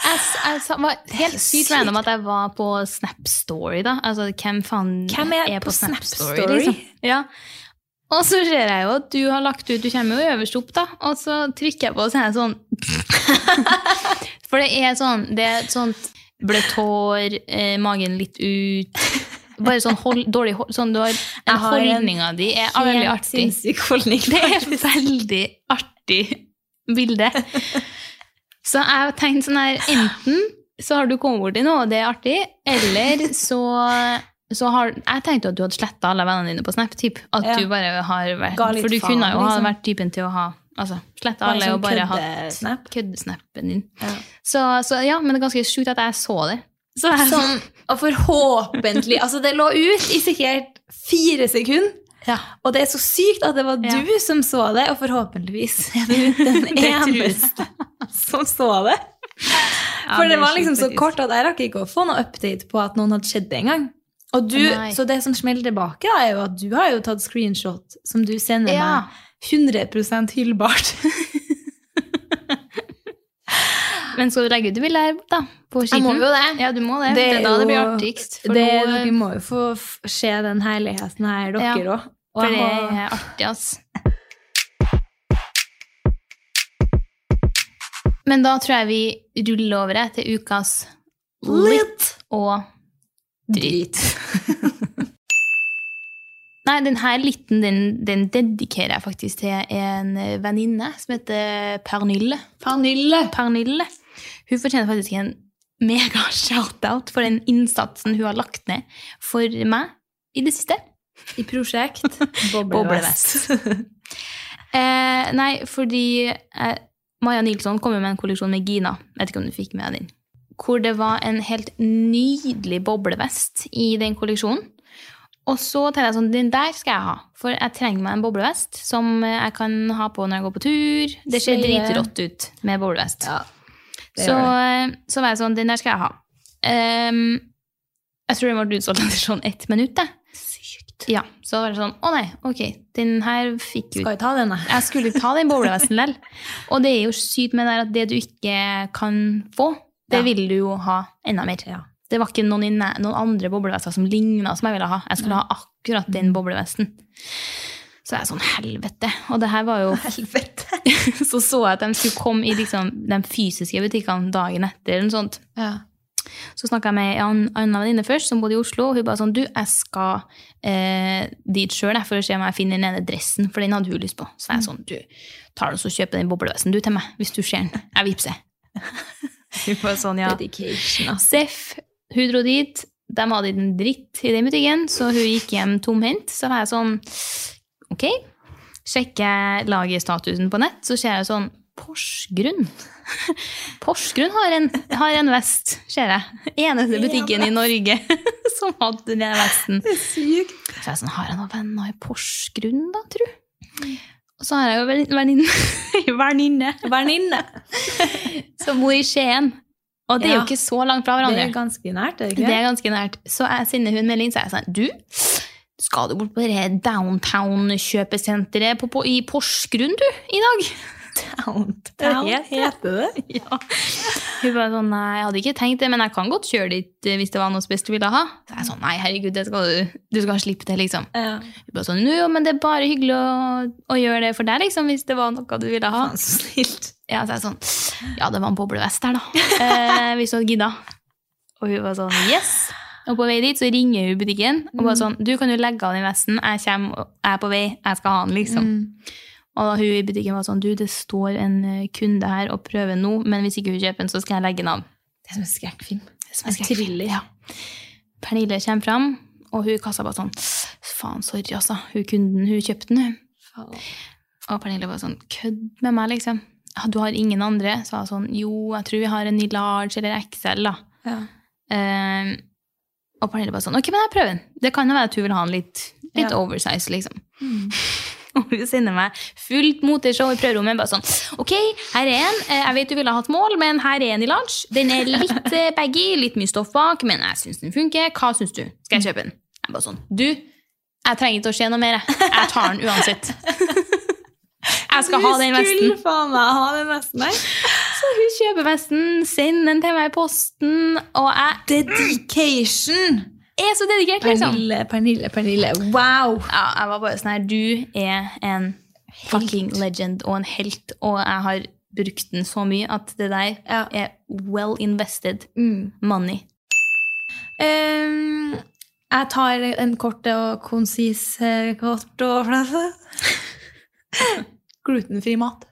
Jeg, jeg var helt sykt random at jeg var på Snap Story, da. Altså, hvem faen Hvem er på Snap Story? liksom? Ja. Og så ser jeg jo at du har lagt ut Du kommer jo øverst opp, da. Og så trykker jeg på, og så er jeg sånn For det er sånn Det er et sånt bløtt hår, eh, magen litt ut Bare sånn hold, dårlig hold, sånn du har, Jeg har en Holdninga di er veldig artig. holdning. Det er et veldig artig bilde. Så jeg har tenkt sånn her, enten så har du kommet borti noe, og det er artig, eller så, så har Jeg tenkte at du hadde sletta alle vennene dine på Snap. Typ. At Ja. du bare har vært For du faen, kunne jo ha liksom. vært typen til å ha altså, sletta alle sånn og bare hatt køddesnap. køddesnappen din. Ja. Så, så ja, men det er ganske sjukt at jeg så det. Så jeg, Sånn, og forhåpentlig Altså, det lå ut i sikkert fire sekunder. ja. Og det er så sykt at det var Ja. du som så det, og forhåpentligvis er du den eneste som så det. For det var liksom så kort at jeg rakk ikke å få noe update på at noen hadde skjedd det engang. Og du, Nei. så det som smeller tilbake, da, er jo at du har jo tatt screenshot som du sender Ja. meg 100% hyllbart. Men skal du legge ut bilde her, da? På Jeg må jo det. Ja, du må det. Det Det er er da det blir artigst. Det, nå, dere må jo få se den herligheten her, dere Ja. òg. for det er artig, ass. Men da tror jeg vi ruller over til ukas litt og drit. Nei, den her liten den, den dedikerer jeg faktisk til en venninne som heter Pernille. Pernille. Pernille. Hun fortjener faktisk en mega shout-out for den innsatsen hun har lagt ned for meg i det siste. I prosjekt Boblevest. Eh, nei, fordi eh, Maja Nilsson kom jo med en kolleksjon med Gina. Jeg Vet ikke om du fikk med den. Hvor det var en helt nydelig boblevest i den kolleksjonen. Og så tenkte jeg sånn, den der skal jeg ha. For jeg trenger meg en boblevest som jeg kan ha på når jeg går på tur. Det ser dritrått ut med boblevest. Ja, Så, det. så var jeg sånn, den der skal jeg ha. Um, jeg tror den ble utsolgt etter sånn ett minutt. jeg. Sykt. Ja, så var det sånn, å nei, ok, den her fikk ut. Skal vi ta den, da? Jeg skulle ta den boblevesten likevel. Og det er jo sykt med det at det du ikke kan få, det Ja. ville du jo ha enda mer. Ja. Det var ikke noen, noen andre boblevester som ligna som jeg ville ha. Jeg skulle ha akkurat den boblevesten. Så jeg er sånn, helvete. Og det her var jo Helvete. Så så jeg at de skulle komme i liksom, de fysiske butikkene dagen etter. eller noe sånt. Ja. Så snakka jeg med en annen venninne først, som bodde i Oslo. Og hun bare sånn Du, jeg skal eh, dit sjøl for å se om jeg finner den ene dressen, for den hadde hun lyst på. Så jeg sånn Du, tar du så kjøper den boblevesten du til meg, hvis du ser den. Jeg vippser. sånn, ja. Dedication. Seff, hun dro dit. De hadde ikke en dritt i den butikken, så hun gikk hjem tomhendt. Så var jeg sånn Ok. Sjekker lagerstatusen på nett, så ser jeg sånn Porsgrunn. Porsgrunn har en, har en vest, ser jeg. Eneste butikken i Norge som hadde den vesten. Det er sykt. Så jeg sånn, har jeg noen venner i Porsgrunn, da, tru? Og så har jeg jo venn- venninne, venninne Venninne. som bor i Skien. Og det er Ja. jo ikke så langt fra Det hverandre. er ganske nært, er det Det er ganske nært. Så jeg sender hun melding, så er jeg sånn Du, skal du bort på det downtown-kjøpesenteret i Porsgrunn, du, i dag? Downtown Det heter det. Ja. Hun bare sånn Nei, jeg hadde ikke tenkt det, men jeg kan godt kjøre dit eh, hvis det var noe spesielt du ville ha. Så jeg sånn Nei, herregud, det skal du, du skal slippe det, liksom. Ja. Hun bare sånn Jo, men det er bare hyggelig å, å gjøre det for deg, liksom, hvis det var noe du ville ha. Fann så snilt. Ja, så jeg sånn Ja, det var en boblevest der, da. Eh, hvis du hadde gidda. Og hun var sånn Yes! Og på vei dit så ringer hun butikken og bare sånn Du kan jo legge av den vesten. Jeg kommer, jeg er på vei. Jeg skal ha den, liksom. Mm. Og da hun i butikken var sånn Du, det står en eh, kunde her og prøver nå, men hvis ikke hun kjøper den, så skal jeg legge den av. Det er som en skrekkfilm. Som en skrekkfilm, thriller. Ja. Pernille kommer fram, og hun i kassa bare sånn Faen, sorry, altså. Hun kunden, hun kjøpte den, hun. Og Pernille var sånn Kødd med meg, liksom. «Ja, Du har ingen andre? Så jeg sånn Jo, jeg tror vi har en i large eller XL, da. Ja. Uh, og Pernille bare sånn Ok, men jeg prøver den. Det kan jo være at hun vil ha en litt, litt Ja. oversize, liksom. Og hun sender meg fullt moteshow i prøverommet. Bare sånn Ok, her er en. Eh, Jeg vet du ville ha hatt mål, men her er en i large. Den er litt eh, baggy, litt mye stoff bak, men jeg syns den funker. Hva syns du? Skal jeg kjøpe den? Jeg bare sånn Du, jeg trenger ikke å se noe mer. jeg. Jeg tar den uansett. Jeg skal ha den vesten. Du skulle faen meg ha den vesten der. Så hun kjøper vesten, sender den til meg i posten, og jeg Dedication! Er så dedikert, liksom. Pernille, Pernille, Pernille. Wow! Ja, jeg var bare sånn her Du er en fucking legend og en helt, og jeg har brukt den så mye at det der Ja. er well invested Mm. money. Um, jeg tar en kort og konsis eh, kort og. Glutenfri mat.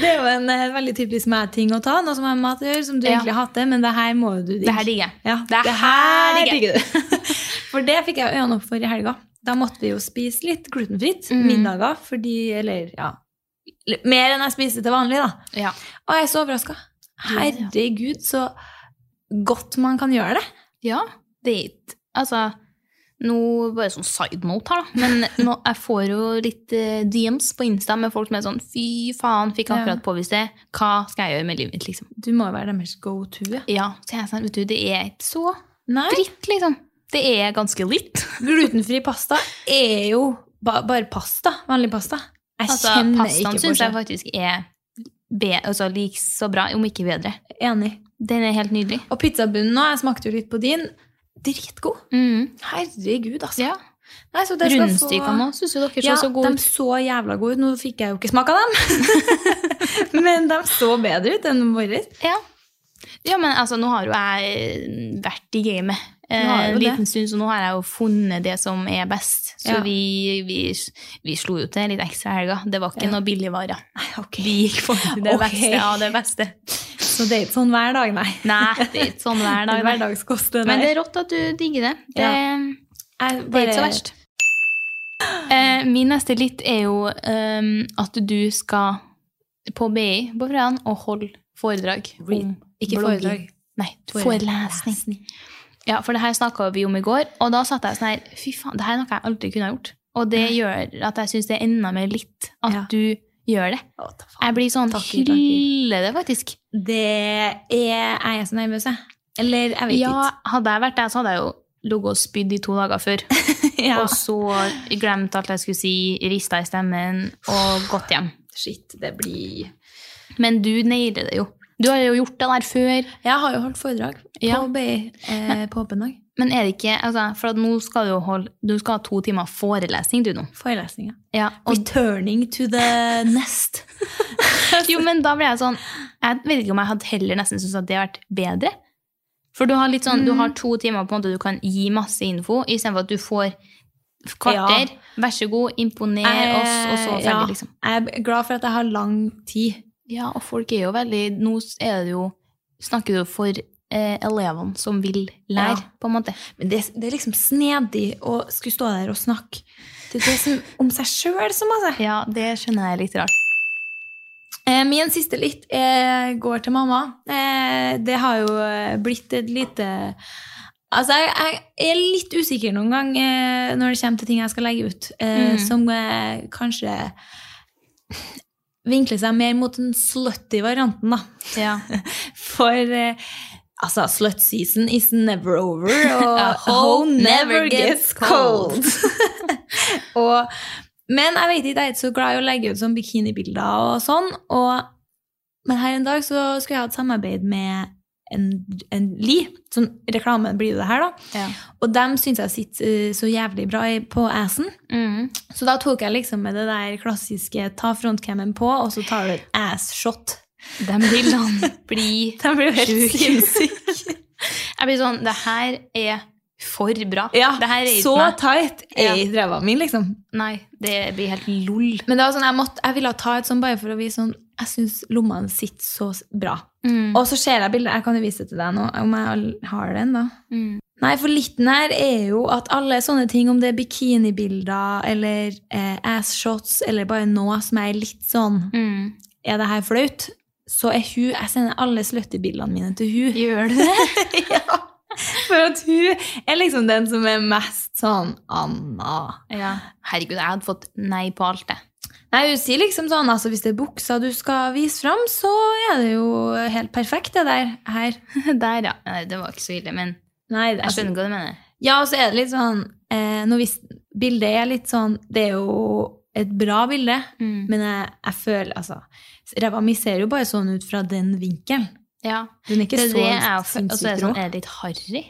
Det er jo en eh, veldig typisk meg-ting å ta, noe som er mat å gjøre, som du Ja. egentlig hater, men det her må du digge. Det her digger. Ja, Det det, her digger du. For det fikk jeg øynene opp for i helga. Da måtte vi jo spise litt glutenfritt mm. middager, fordi Eller, ja Mer enn jeg spiser til vanlig, da. Ja. Og jeg er så overraska. Herregud, så godt man kan gjøre det. Ja, det er ikke Altså, nå bare sånn side note her, da. Men nå, jeg får jo litt uh, DMs på Insta med folk som er sånn Fy faen, fikk akkurat Ja. påvist det. Hva skal jeg gjøre med livet mitt, liksom? Du må jo være deres go to. Ja. Ja, så jeg er sånn, vet du, det er ikke så Nei. dritt, liksom. Det er ganske litt. Glutenfri pasta er jo ba bare pasta. Vanlig pasta. Jeg Altså, kjenner pastaen ikke syns jeg faktisk er altså, like så bra, om ikke bedre. Enig. Den er helt nydelig. Og pizzabunnen nå, jeg smakte jo litt på din. Dritgod. Mm. Herregud, altså. Ja. Nei, så Rundstykene òg syns jo dere Ja, så så gode de så jævla gode ut. Nå fikk jeg jo ikke smaka dem. Men de så bedre ut enn våre. Ja. ja, men altså, nå har jo jeg vært i gamet eh, en eh, liten stund, så nå har jeg jo funnet det som er best. Så Ja. vi, vi, vi slo jo til litt ekstra helga. Det var ikke Ja. noe billigvarer. Okay. Vi gikk for det okay. beste av det beste. Så det er ikke sånn hver dag, nei. Nei, det er ikke sånn hver dag. Hverdagskost, Men det er rått at du digger det. Det, Ja. det er ikke så verst. Eh, min neste litt er jo um, at du skal på BI på fredag og holde foredrag om Ikke blogging. foredrag. Nei, forelesning. Ja, for det her snakka vi om i går, og da satt jeg sånn her Fy faen, det her er noe jeg aldri kunne ha gjort. Og det gjør at jeg syns det er enda mer litt at Ja. du gjør det. Å. Jeg blir sånn hyller det, faktisk. Det er Er jeg så nervøs, jeg? Eller jeg vet Ja, hadde jeg vært der, så hadde jeg jo ligget og spydd i to dager før. Ja. Og så glemt alt jeg skulle si, rista i stemmen og gått hjem. Shit, det blir Men du nailer det jo. Du har jo gjort det der før. Jeg har jo holdt foredrag Ja. på BI eh, på åpen dag. Men er det ikke altså, For nå skal du holde Du skal ha to timer forelesning, du nå. Forelesning, Ja, og Returning to the nest. Jo, men da ble jeg sånn Jeg vet ikke om jeg hadde heller nesten syntes at det hadde vært bedre. For du har sånn, du har to timer på en måte du kan gi masse info, istedenfor at du får kvarter. Vær så god, imponer oss, og så ferdig, ja, liksom. Jeg er glad for at jeg har lang tid. Ja, og folk er jo veldig Nå er det jo Snakker du for eh, elevene som vil lære, Ja. på en måte. Men det, det er liksom snedig å skulle stå der og snakke det er det som, om seg sjøl, som altså. Ja, det skjønner jeg litt rart. Eh, Min siste litt eh, går til mamma. Eh, Det har jo eh, blitt et lite Altså, jeg, jeg er litt usikker noen gang eh, når det kommer til ting jeg skal legge ut, eh, Mm. som eh, kanskje vinkler seg mer mot den slutty varianten, da. Ja. For eh, altså, slut season is never over, og A hoe never gets cold. og, men jeg vet ikke, jeg er ikke så glad i å legge ut sånn bikinibilder og sånn. Og, men her en dag så skulle jeg ha et samarbeid med en, en Li. Sånn reklame blir jo det her, da. ja. Og dem syns jeg sitter eh, så jævlig bra i, på assen. Mm. Så da tok jeg liksom med det der klassiske ta frontcammen på, og så tar du et De bildene blir De blir jo helt Sjuk. sinnssyke. Jeg blir sånn Det her er for bra. Ja, er ikke så meg. tight Ja. er ræva mi, liksom. Nei, det blir helt lol. Men det var sånn, jeg, måtte, jeg ville ta et sånn bare for å vise sånn Jeg syns lommene sitter så bra. Mm. Og så ser jeg bildet. Jeg kan jo vise det til deg nå, om jeg har den, da. Mm. Nei, for litten her er jo at alle sånne ting, om det er bikinibilder eller eh, ass-shots eller bare noe som er litt sånn Mm. Er det her flaut? Så er hun Jeg sender alle slutty-bildene mine til hun. Gjør du det? ja. For at hun er liksom den som er mest sånn Anna. ja. Herregud, jeg hadde fått nei på alt, det. Nei, hun sier liksom sånn, altså hvis det er buksa du skal vise fram, så er det jo helt perfekt det der her. Der, ja. Nei, det var ikke så ille, men Nei, det, jeg skjønner hva du mener. Ja, og så er det litt sånn, eh, når hvis bildet er litt sånn, det er jo et bra bilde, Mm. men jeg, jeg føler, altså, ræva mi ser jo bare sånn ut fra den vinkelen. Ja. Den er ikke Det er så det jeg Og så er det sånn, er det litt harry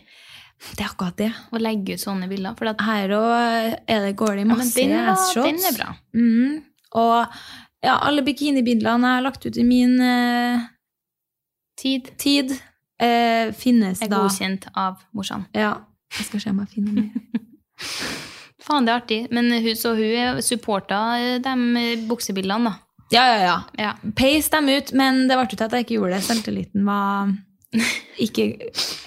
Det er akkurat det. å legge ut sånne bilder? For at, Her også er går det i ja, men masse den, er bra. Mm. Og ja, alle bikinibildene jeg har lagt ut i min eh, Tid tid, eh, finnes er da. godkjent av morsan. Ja, jeg skal se om jeg finner mer. Faen, det er artig. Men hun, så hun supporta de buksebildene, da. Ja, ja, ja. Ja. Pace dem ut, men det ble ut at jeg ikke gjorde det. Selvtilliten var ikke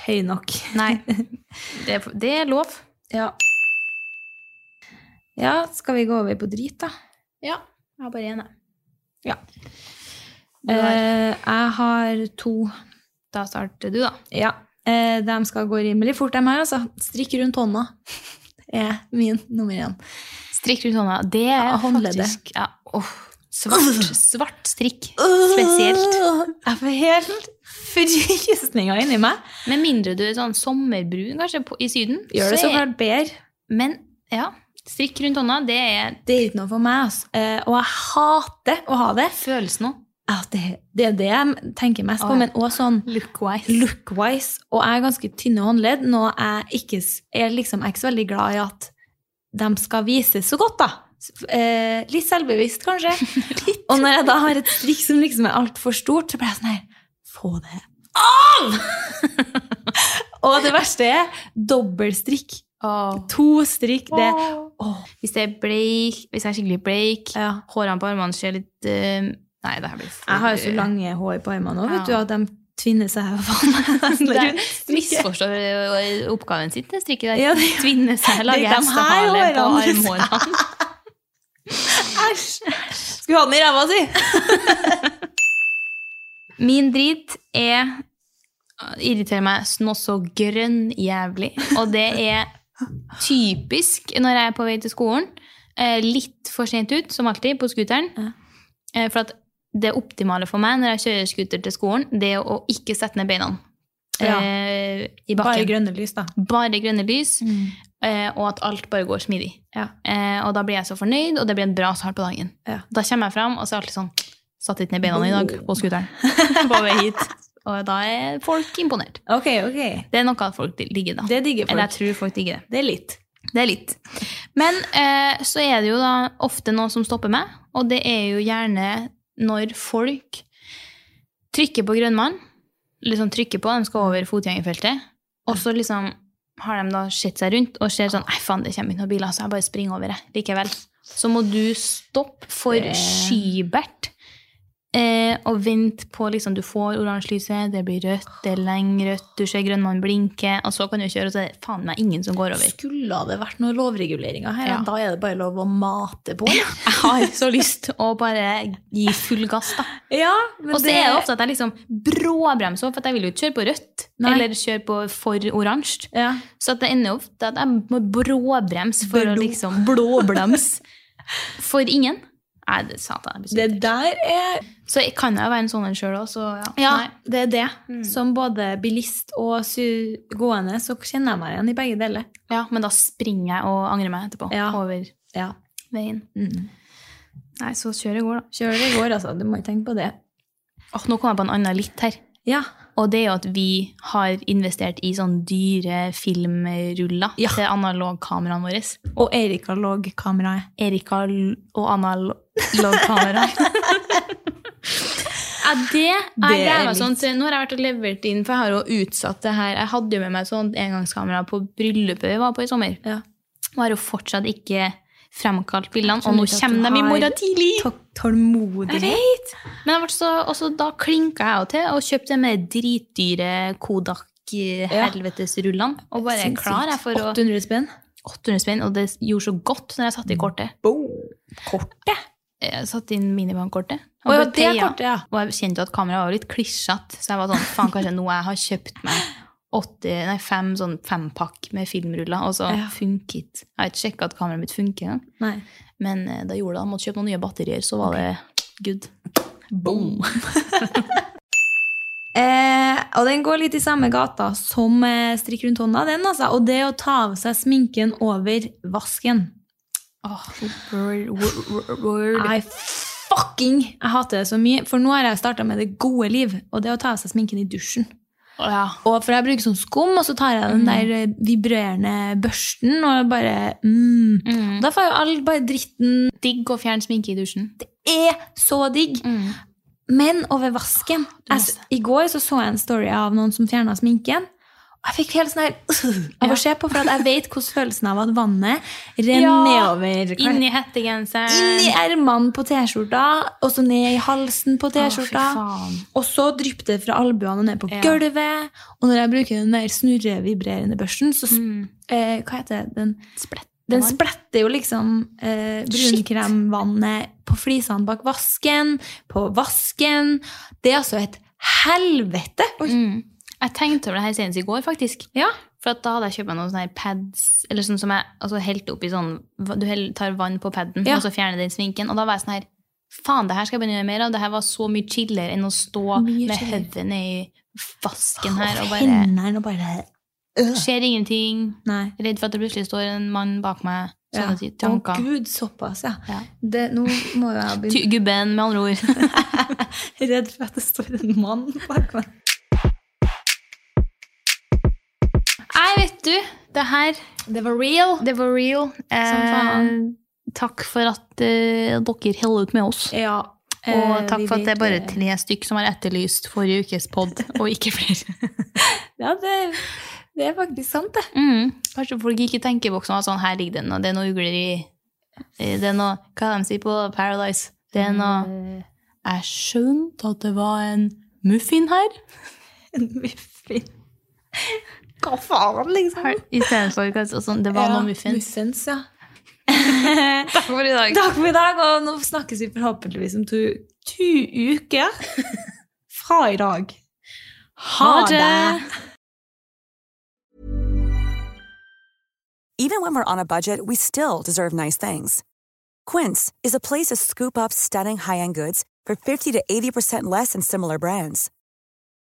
høy nok. Nei. Det, det er lov. Ja. ja, skal vi gå over på drit, da? Ja. Jeg har bare én, jeg. Ja. Eh, jeg har to. Da starter du, da. Ja. Eh, de skal gå rimelig fort, de her, altså. Strikk rundt hånda er min nummer én. Strikk rundt hånda. Det er Ja, håndleddet. faktisk ja, åh, svart, svart strikk. Spesielt. Jeg får helt frysninger inni meg. Med mindre du er sånn sommerbrun, kanskje, på, i Syden. Gjør det så klart bedre. Men ja, strikk rundt hånda, det er Det er ikke noe for meg, altså. Eh, og jeg hater å ha det. følelsen òg. Ja, det, det er det jeg tenker mest på, Åh. men også sånn Look-wise. look-wise. Og jeg er ganske tynne håndledd, nå jeg ikke er liksom, jeg er ikke så veldig glad i at de skal vises så godt, da. Eh, litt selvbevisst, kanskje. Og når jeg da har et strikk som liksom er altfor stort, så blir jeg sånn her Få det av! og det verste er dobbeltstrikk. To strikk. Det oh. Hvis det er bleik, hvis jeg er skikkelig bleik, ja. hårene på armene ser litt uh, Nei, det her blir for Jeg har jo så lange hår på armene òg, vet du, at de tvinner seg faen meg misforstår eh, oppgaven sin, det strikket der. Ja, det- Tvinne seg, lage hestehale på armhårene. Æsj! Skulle ha den i ræva si! Min drit er irriterer meg noe så grønn jævlig. Og det er typisk når jeg er på vei til skolen. eh, Litt for sent ut, som alltid, på scooteren. Eh, For at det optimale for meg når jeg kjører scooter til skolen, det er å ikke sette ned beina Ja. eh, i Bare grønne lys, da. Bare grønne lys, eh, og at alt bare går smidig. Ja. Eh, og da blir jeg så fornøyd, og det blir en bra start på dagen. Ja. Da kommer jeg fram, og så er jeg alltid sånn Satt ikke ned beina i dag på scooteren på vei hit. Og da er folk imponert. Ok, ok. Det er noe at folk digger, da. Det digger folk. Eller jeg tror folk digger det. Det er litt. Det er litt. Men eh, så er det jo da ofte noe som stopper meg, og det er jo gjerne når folk trykker på grønnmann, liksom trykker på, de skal over fotgjengerfeltet, og så liksom har de da sett seg rundt og ser sånn Nei, faen, det kommer ikke noen biler, så jeg bare springer over det likevel. Så må du stoppe for skybert. Eh, og vent på liksom, Du får oransje lyset, det blir rødt, det er lenge rødt, du ser grønnmannen blinke, og så kan du kjøre, og så er det faen meg ingen som går over. Skulle det vært noen lovreguleringer her, Ja. da er det bare lov å mate på. Jeg har så lyst å bare gi full gass, da. Ja, men Og så er det ofte at jeg liksom bråbremser, for at jeg vil jo ikke kjøre på rødt. Nei. Eller kjøre på for oransje. ja. Så det ender ofte at jeg må bråbremse for å liksom blåbremse. For ingen. Nei, det satan. Det der er Så jeg kan jo være en sånn en sjøl òg, så ja. Ja, det er det. Som både bilist og gående, så kjenner jeg meg igjen i begge deler. ja. Men da springer jeg og angrer meg etterpå. Ja. Over Ja. veien. Mm. Nei, så kjør i går, da. Kjør det i går, altså. Du må ikke tenke på det. Åh, nå kom jeg på en annen litt her. Ja. Og det er jo at vi har investert i sånn dyre filmruller Ja. til analogkameraene våre. Og erikalogkameraet. Erika og analogkameraet. ja, det er Det er litt- sånn. Nå har jeg vært og levert inn, for jeg har jo utsatt det her. Jeg hadde jo med meg sånn engangskamera på bryllupet vi var på i sommer. Ja. Og har jo fortsatt ikke fremkalt bildene. Og nå kommer de i morgen tidlig! Tå- Tålmodighet. Men så, også da klinka jeg jo til og kjøpte de med dritdyre Kodak-helvetesrullene. Og bare Sinnssykt. klar jeg for å 800 spenn. 800 spenn, og det gjorde så godt når jeg satte i kortet. Kortet? Jeg satte inn minibankkortet. Og, kortet, ja. Og jeg kjente jo at kameraet var litt klissete, så jeg var sånn, faen, kanskje nå jeg har kjøpt meg 80, nei, fem sånn fempakk med filmruller, og så Ja. funket Jeg har ikke sjekka at kameraet mitt funker. Nei. men eh, da gjorde det. Jeg måtte kjøpe noen nye batterier, så var det good. Boom. Eh, og den går litt i samme gata som eh, strikk rundt hånda, den altså. Og det å ta av seg sminken over vasken. Oh, word, word, word. I fucking Jeg hater det så mye. For nå har jeg starta med det gode liv, og det å ta av seg sminken i dusjen. Ja. Og for jeg bruker sånn skum, og så tar jeg den der eh, vibrerende børsten og bare mm. Mm. Da får jo all bare dritten Digg å fjerne sminke i dusjen. Det er så digg. Mm. Men over vasken jeg. I går så, så jeg en story av noen som fjerna sminken. Jeg fikk helt sånn her av å se på, for at jeg vet hvordan følelsen av at vannet renner Ja, nedover i hettegenseren. Inn i ermene på T-skjorta, og så ned i halsen på T-skjorta. og så drypper det fra albuene og ned på Ja. gulvet. Og når jeg bruker den der snurrevibrerende børsten, så Mm. eh, Hva heter det? Den, Splett. den spletter jo liksom eh, brunkremvannet på flisene bak vasken, på vasken. Det er altså et helvete! Oi. Mm. Jeg tenkte over det her senest i går, faktisk. Ja. For at da hadde jeg kjøpt meg noen sånne pads, eller sånn som jeg altså, opp oppi sånn Du tar vann på paden, Ja. og så fjerner den svinken. Og da var jeg sånn her Faen, det her skal jeg begynne å gjøre mer av. Det her var så mye chillere enn å stå Mye med hodet i vasken her og bare hendene og bare øh. Skjer ingenting. Nei. Redd for at det plutselig står en mann bak meg. Ja. Sånne ty- Å gud, såpass, ja. Ja. Det, nå må jeg begynne Gubben, med andre ord. Redd for at det står en mann bak meg. Nei, vet du. Det her Det var real. Det var real. Eh, takk for at eh, dere holder ut med oss. Ja. Og eh, takk for at det er bare eh, tre stykk som har etterlyst forrige ukes pod, og ikke flere. Ja, det, det er faktisk sant, det. Mm. Kanskje folk ikke tenker på sånn, her ligger den, og det er noe ugler i eh, Det er noe, hva de sier på Paradise? Det er noe Eh, Jeg skjønte at det var en muffin her. En muffin. Hva faen, liksom? I for sånn, det var Ja, noe muffins. Muffins, ja. Takk for i dag. Takk for i dag, og nå snakkes vi forhåpentligvis om to, to uker fra i dag. Ha det! Even when we're on a budget, we still deserve nice things. Quince is a place to scoop up stunning high-end goods for 50 to 80% less than similar brands.